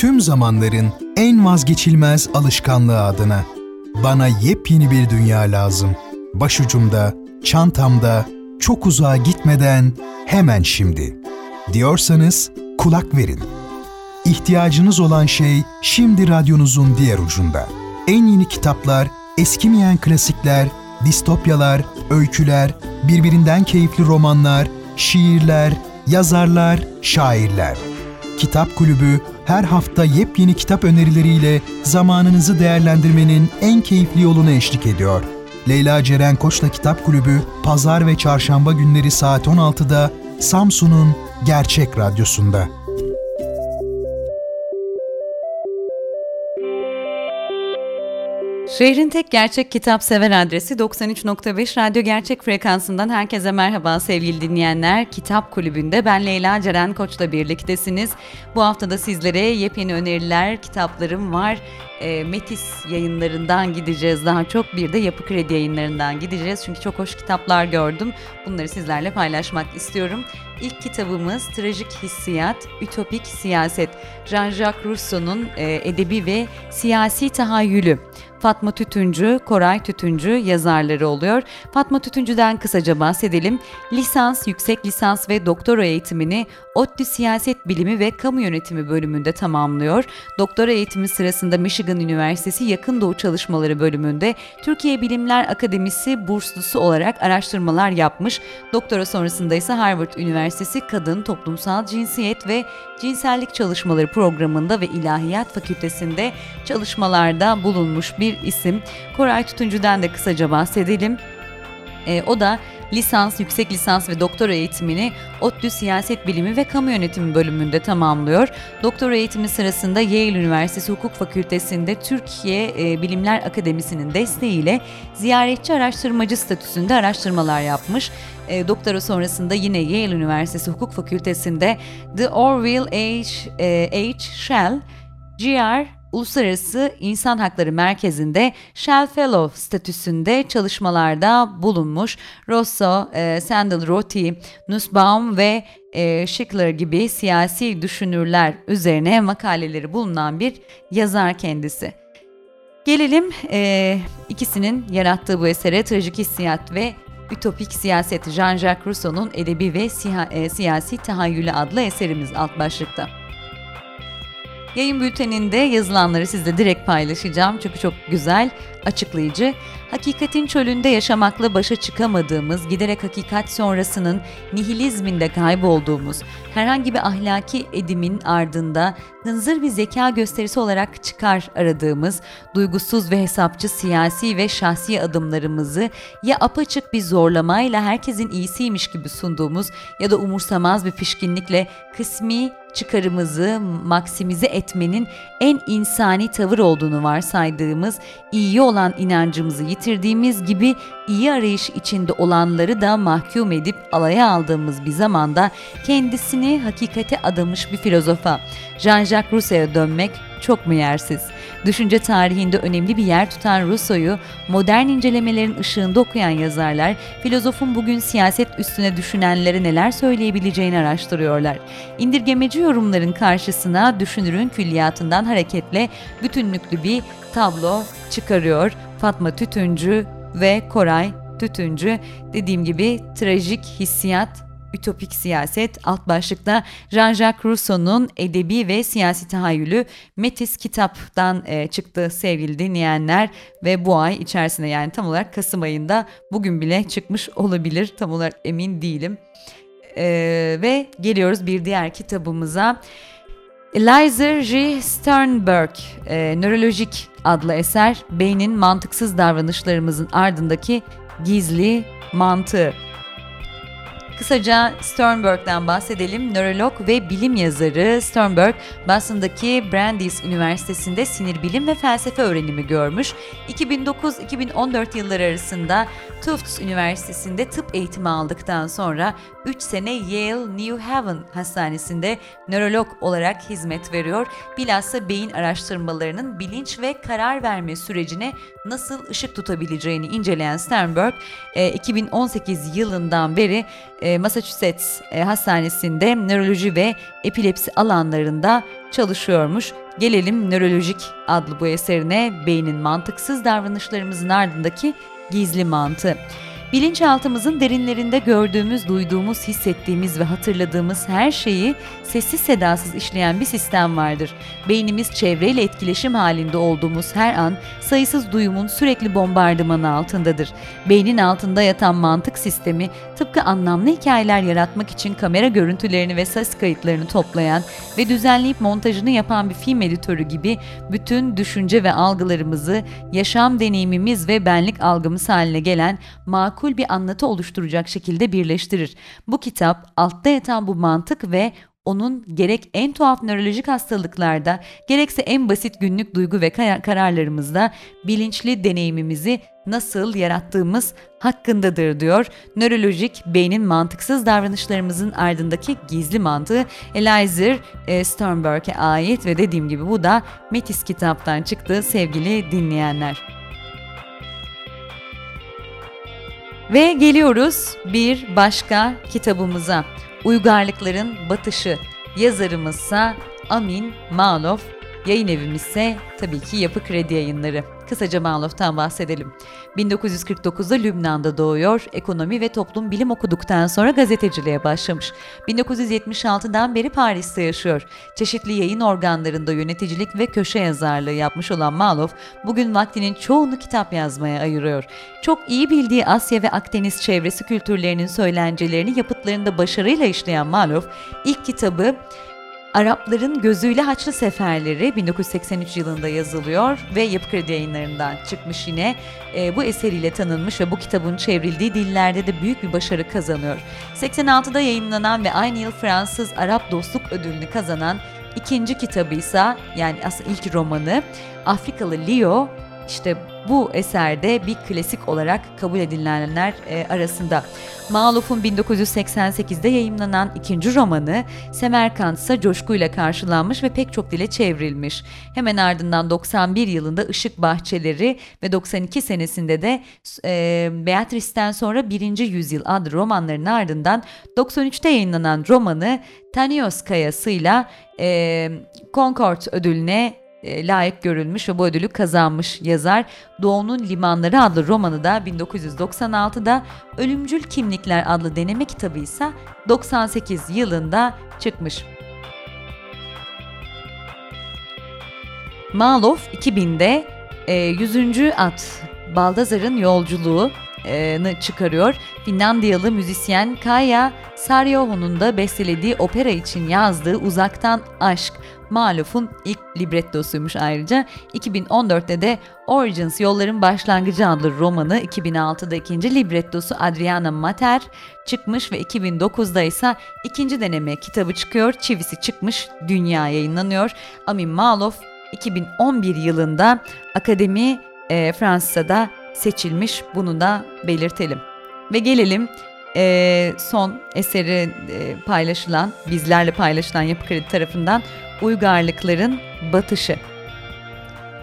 tüm zamanların en vazgeçilmez alışkanlığı adına. Bana yepyeni bir dünya lazım. Başucumda, çantamda, çok uzağa gitmeden hemen şimdi. Diyorsanız kulak verin. İhtiyacınız olan şey şimdi radyonuzun diğer ucunda. En yeni kitaplar, eskimeyen klasikler, distopyalar, öyküler, birbirinden keyifli romanlar, şiirler, yazarlar, şairler. Kitap Kulübü her hafta yepyeni kitap önerileriyle zamanınızı değerlendirmenin en keyifli yolunu eşlik ediyor. Leyla Ceren Koç'la Kitap Kulübü pazar ve çarşamba günleri saat 16'da Samsun'un Gerçek Radyosu'nda. Şehrin tek gerçek kitap sever adresi 93.5 Radyo Gerçek frekansından herkese merhaba sevgili dinleyenler. Kitap Kulübü'nde ben Leyla Ceren Koç'la birliktesiniz. Bu hafta da sizlere yepyeni öneriler, kitaplarım var. E, Metis yayınlarından gideceğiz daha çok. Bir de Yapı Kredi yayınlarından gideceğiz. Çünkü çok hoş kitaplar gördüm. Bunları sizlerle paylaşmak istiyorum. İlk kitabımız Trajik Hissiyat, Ütopik Siyaset. Jean-Jacques Rousseau'nun e, edebi ve siyasi tahayyülü. Fatma Tütüncü, Koray Tütüncü yazarları oluyor. Fatma Tütüncü'den kısaca bahsedelim. Lisans, yüksek lisans ve doktora eğitimini ODTÜ Siyaset Bilimi ve Kamu Yönetimi bölümünde tamamlıyor. Doktora eğitimi sırasında Michigan Üniversitesi Yakın Doğu Çalışmaları bölümünde Türkiye Bilimler Akademisi burslusu olarak araştırmalar yapmış. Doktora sonrasında ise Harvard Üniversitesi Kadın, Toplumsal Cinsiyet ve Cinsellik Çalışmaları programında ve İlahiyat Fakültesinde çalışmalarda bulunmuş bir isim. Koray Tutuncu'dan da kısaca bahsedelim. E, o da lisans, yüksek lisans ve doktora eğitimini ODTÜ Siyaset Bilimi ve Kamu Yönetimi bölümünde tamamlıyor. Doktora eğitimi sırasında Yale Üniversitesi Hukuk Fakültesi'nde Türkiye e, Bilimler Akademisi'nin desteğiyle ziyaretçi araştırmacı statüsünde araştırmalar yapmış. E, doktora sonrasında yine Yale Üniversitesi Hukuk Fakültesi'nde The Orville H. E, H. Shell, GR Uluslararası İnsan Hakları Merkezi'nde Shell Fellow statüsünde çalışmalarda bulunmuş. Rosso, e, Sandal Roti, Nussbaum ve e, Schickler gibi siyasi düşünürler üzerine makaleleri bulunan bir yazar kendisi. Gelelim e, ikisinin yarattığı bu esere Trajik Hissiyat ve Ütopik Siyaset Jean-Jacques Rousseau'nun edebi ve siha, e, siyasi tahayyülü adlı eserimiz alt başlıkta. Yayın bülteninde yazılanları sizle direkt paylaşacağım çünkü çok güzel, açıklayıcı. Hakikatin çölünde yaşamakla başa çıkamadığımız, giderek hakikat sonrasının nihilizminde kaybolduğumuz, herhangi bir ahlaki edimin ardında hınzır bir zeka gösterisi olarak çıkar aradığımız, duygusuz ve hesapçı siyasi ve şahsi adımlarımızı ya apaçık bir zorlamayla herkesin iyisiymiş gibi sunduğumuz ya da umursamaz bir pişkinlikle kısmi çıkarımızı maksimize etmenin en insani tavır olduğunu varsaydığımız, iyi olan inancımızı yitirdiğimiz gibi iyi arayış içinde olanları da mahkum edip alaya aldığımız bir zamanda kendisini hakikate adamış bir filozofa, Jean-Jacques Rousseau'ya dönmek çok mu yersiz? Düşünce tarihinde önemli bir yer tutan Rousseau'yu modern incelemelerin ışığında okuyan yazarlar, filozofun bugün siyaset üstüne düşünenlere neler söyleyebileceğini araştırıyorlar. İndirgemeci yorumların karşısına düşünürün külliyatından hareketle bütünlüklü bir tablo çıkarıyor Fatma Tütüncü ve Koray Tütüncü. Dediğim gibi trajik hissiyat Ütopik Siyaset alt başlıkta Jean-Jacques Rousseau'nun edebi ve siyasi tahayyülü Metis kitaptan e, çıktı sevgili dinleyenler ve bu ay içerisinde yani tam olarak Kasım ayında bugün bile çıkmış olabilir tam olarak emin değilim. E, ve geliyoruz bir diğer kitabımıza. Eliza G. Sternberg, e, Nörolojik adlı eser, beynin mantıksız davranışlarımızın ardındaki gizli mantığı. Kısaca Sternberg'den bahsedelim. Nörolog ve bilim yazarı Sternberg, Boston'daki Brandeis Üniversitesi'nde sinir bilim ve felsefe öğrenimi görmüş. 2009-2014 yılları arasında Tufts Üniversitesi'nde tıp eğitimi aldıktan sonra 3 sene Yale New Haven Hastanesi'nde nörolog olarak hizmet veriyor. Bilhassa beyin araştırmalarının bilinç ve karar verme sürecine nasıl ışık tutabileceğini inceleyen Sternberg, 2018 yılından beri e, Massachusetts e, Hastanesi'nde nöroloji ve epilepsi alanlarında çalışıyormuş. Gelelim Nörolojik adlı bu eserine beynin mantıksız davranışlarımızın ardındaki gizli mantığı. Bilinçaltımızın derinlerinde gördüğümüz, duyduğumuz, hissettiğimiz ve hatırladığımız her şeyi sessiz sedasız işleyen bir sistem vardır. Beynimiz çevreyle etkileşim halinde olduğumuz her an sayısız duyumun sürekli bombardımanı altındadır. Beynin altında yatan mantık sistemi tıpkı anlamlı hikayeler yaratmak için kamera görüntülerini ve ses kayıtlarını toplayan ve düzenleyip montajını yapan bir film editörü gibi bütün düşünce ve algılarımızı yaşam deneyimimiz ve benlik algımız haline gelen makul bir anlatı oluşturacak şekilde birleştirir. Bu kitap altta yatan bu mantık ve onun gerek en tuhaf nörolojik hastalıklarda gerekse en basit günlük duygu ve kararlarımızda bilinçli deneyimimizi nasıl yarattığımız hakkındadır diyor. Nörolojik beynin mantıksız davranışlarımızın ardındaki gizli mantığı Elizer e, Sternberg'e ait ve dediğim gibi bu da Metis kitaptan çıktı sevgili dinleyenler. Ve geliyoruz bir başka kitabımıza. Uygarlıkların Batışı. Yazarımızsa Amin Malov, yayın evimizse tabii ki Yapı Kredi Yayınları. Kısaca Malov'tan bahsedelim. 1949'da Lübnan'da doğuyor, ekonomi ve toplum bilim okuduktan sonra gazeteciliğe başlamış. 1976'dan beri Paris'te yaşıyor. Çeşitli yayın organlarında yöneticilik ve köşe yazarlığı yapmış olan Malov, bugün vaktinin çoğunu kitap yazmaya ayırıyor. Çok iyi bildiği Asya ve Akdeniz çevresi kültürlerinin söylencelerini yapıtlarında başarıyla işleyen Malov, ilk kitabı Arapların Gözüyle Haçlı Seferleri 1983 yılında yazılıyor ve Yapı Kredi yayınlarından çıkmış yine. E, bu eseriyle tanınmış ve bu kitabın çevrildiği dillerde de büyük bir başarı kazanıyor. 86'da yayınlanan ve aynı yıl Fransız Arap Dostluk Ödülünü kazanan ikinci kitabı ise yani aslında ilk romanı Afrikalı Leo işte bu eserde bir klasik olarak kabul edilenler e, arasında. Maluf'un 1988'de yayımlanan ikinci romanı Semerkant ise coşkuyla karşılanmış ve pek çok dile çevrilmiş. Hemen ardından 91 yılında Işık Bahçeleri ve 92 senesinde de e, Beatrice'ten sonra 1. Yüzyıl adlı romanların ardından 93'te yayınlanan romanı Tanios Kayası'yla e, Concord ödülüne e, layık görülmüş ve bu ödülü kazanmış yazar. Doğu'nun Limanları adlı romanı da 1996'da Ölümcül Kimlikler adlı deneme kitabı ise 98 yılında çıkmış. Malof 2000'de e, 100. at Baldazar'ın yolculuğu çıkarıyor. Finlandiyalı müzisyen Kaya Saryoho'nun da bestelediği opera için yazdığı Uzaktan Aşk Maluf'un ilk librettosuymuş ayrıca. 2014'te de Origins Yolların Başlangıcı adlı romanı 2006'da ikinci librettosu Adriana Mater çıkmış ve 2009'da ise ikinci deneme kitabı çıkıyor. Çivisi çıkmış, dünya yayınlanıyor. Amin Maluf 2011 yılında Akademi e, Fransa'da seçilmiş. Bunu da belirtelim. Ve gelelim e, son eseri e, paylaşılan, bizlerle paylaşılan Yapı Kredi tarafından Uygarlıkların Batışı.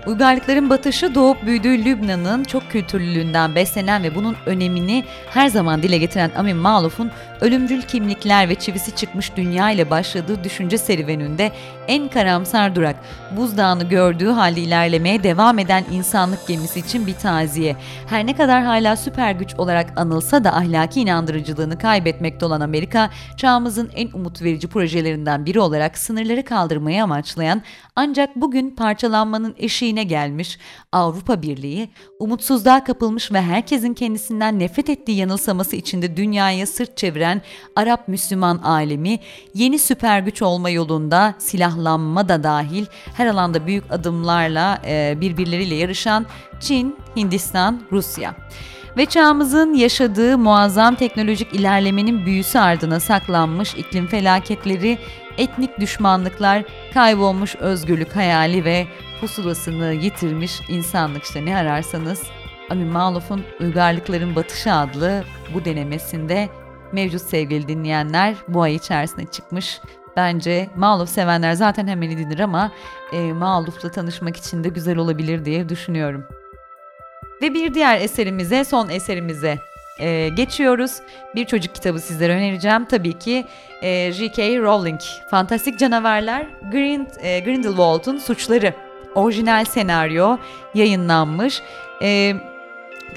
Uygarlıkların batışı doğup büyüdüğü Lübnan'ın çok kültürlülüğünden beslenen ve bunun önemini her zaman dile getiren Amin Maluf'un ölümcül kimlikler ve çivisi çıkmış dünya ile başladığı düşünce serüveninde en karamsar durak, buzdağını gördüğü halde ilerlemeye devam eden insanlık gemisi için bir taziye. Her ne kadar hala süper güç olarak anılsa da ahlaki inandırıcılığını kaybetmekte olan Amerika, çağımızın en umut verici projelerinden biri olarak sınırları kaldırmayı amaçlayan ancak bugün parçalanmanın eşiğine gelmiş Avrupa Birliği, umutsuzluğa kapılmış ve herkesin kendisinden nefret ettiği yanılsaması içinde dünyaya sırt çeviren Arap Müslüman alemi, yeni süper güç olma yolunda silahlanma da dahil her alanda büyük adımlarla e, birbirleriyle yarışan Çin, Hindistan, Rusya. Ve çağımızın yaşadığı muazzam teknolojik ilerlemenin büyüsü ardına saklanmış iklim felaketleri, etnik düşmanlıklar, kaybolmuş özgürlük hayali ve pusulasını yitirmiş insanlık işte. Ne ararsanız Amin Maluf'un Uygarlıkların Batışı adlı bu denemesinde mevcut sevgili dinleyenler bu ay içerisinde çıkmış. Bence Maluf sevenler zaten hemen edinir ama e, Maluf'la tanışmak için de güzel olabilir diye düşünüyorum. Ve bir diğer eserimize, son eserimize e, geçiyoruz. Bir çocuk kitabı sizlere önereceğim. Tabii ki e, J.K. Rowling. Fantastik Canavarlar Grind, e, Grindelwald'un Suçları. Orijinal senaryo yayınlanmış. E,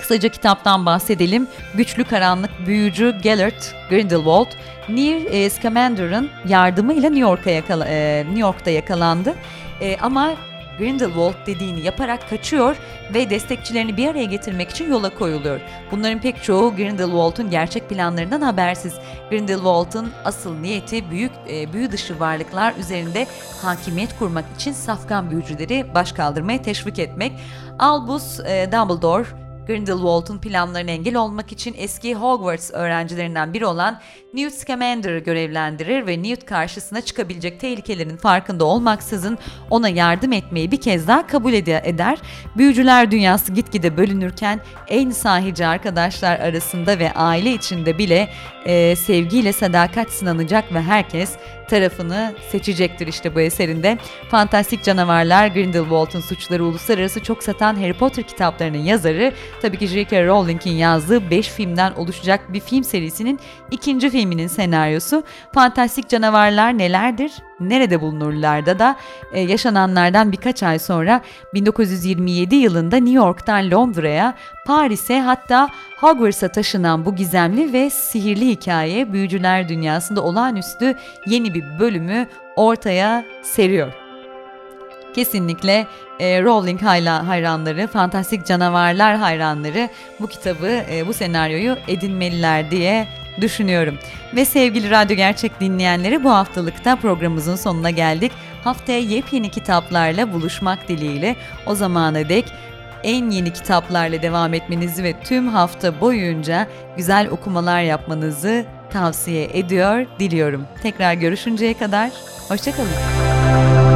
Kısaca kitaptan bahsedelim. Güçlü karanlık büyücü Gellert Grindelwald, Nir e, Scamander'ın yardımıyla New York'a yakala, e, New York'ta yakalandı. E, ama Grindelwald dediğini yaparak kaçıyor ve destekçilerini bir araya getirmek için yola koyuluyor. Bunların pek çoğu Grindelwald'un gerçek planlarından habersiz. Grindelwald'ın asıl niyeti büyük e, büyü dışı varlıklar üzerinde hakimiyet kurmak için safkan büyücüleri baş kaldırmaya teşvik etmek. Albus e, Dumbledore Grindelwald'un planlarına engel olmak için eski Hogwarts öğrencilerinden biri olan Newt Scamander'ı görevlendirir ve Newt karşısına çıkabilecek tehlikelerin farkında olmaksızın ona yardım etmeyi bir kez daha kabul eder. Büyücüler dünyası gitgide bölünürken en sahici arkadaşlar arasında ve aile içinde bile e, sevgiyle sadakat sınanacak ve herkes tarafını seçecektir işte bu eserinde. Fantastik Canavarlar, Grindelwald'un Suçları Uluslararası çok satan Harry Potter kitaplarının yazarı, tabii ki J.K. Rowling'in yazdığı 5 filmden oluşacak bir film serisinin ikinci filminin senaryosu. Fantastik Canavarlar nelerdir? Nerede bulunurlarda da e, yaşananlardan birkaç ay sonra 1927 yılında New York'tan Londra'ya, Paris'e hatta Hogwarts'a taşınan bu gizemli ve sihirli hikaye büyücüler dünyasında olağanüstü yeni bir bölümü ortaya seriyor. Kesinlikle e, Rowling hayranları, fantastik canavarlar hayranları bu kitabı, e, bu senaryoyu edinmeliler diye düşünüyorum. Ve sevgili Radyo Gerçek dinleyenleri bu haftalıkta programımızın sonuna geldik. Haftaya yepyeni kitaplarla buluşmak dileğiyle o zamana dek en yeni kitaplarla devam etmenizi ve tüm hafta boyunca güzel okumalar yapmanızı tavsiye ediyor, diliyorum. Tekrar görüşünceye kadar, hoşçakalın.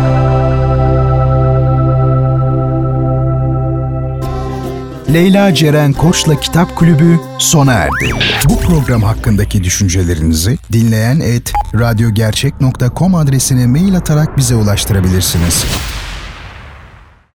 Leyla Ceren Koç'la Kitap Kulübü sona erdi. Bu program hakkındaki düşüncelerinizi dinleyen et radyogercek.com adresine mail atarak bize ulaştırabilirsiniz.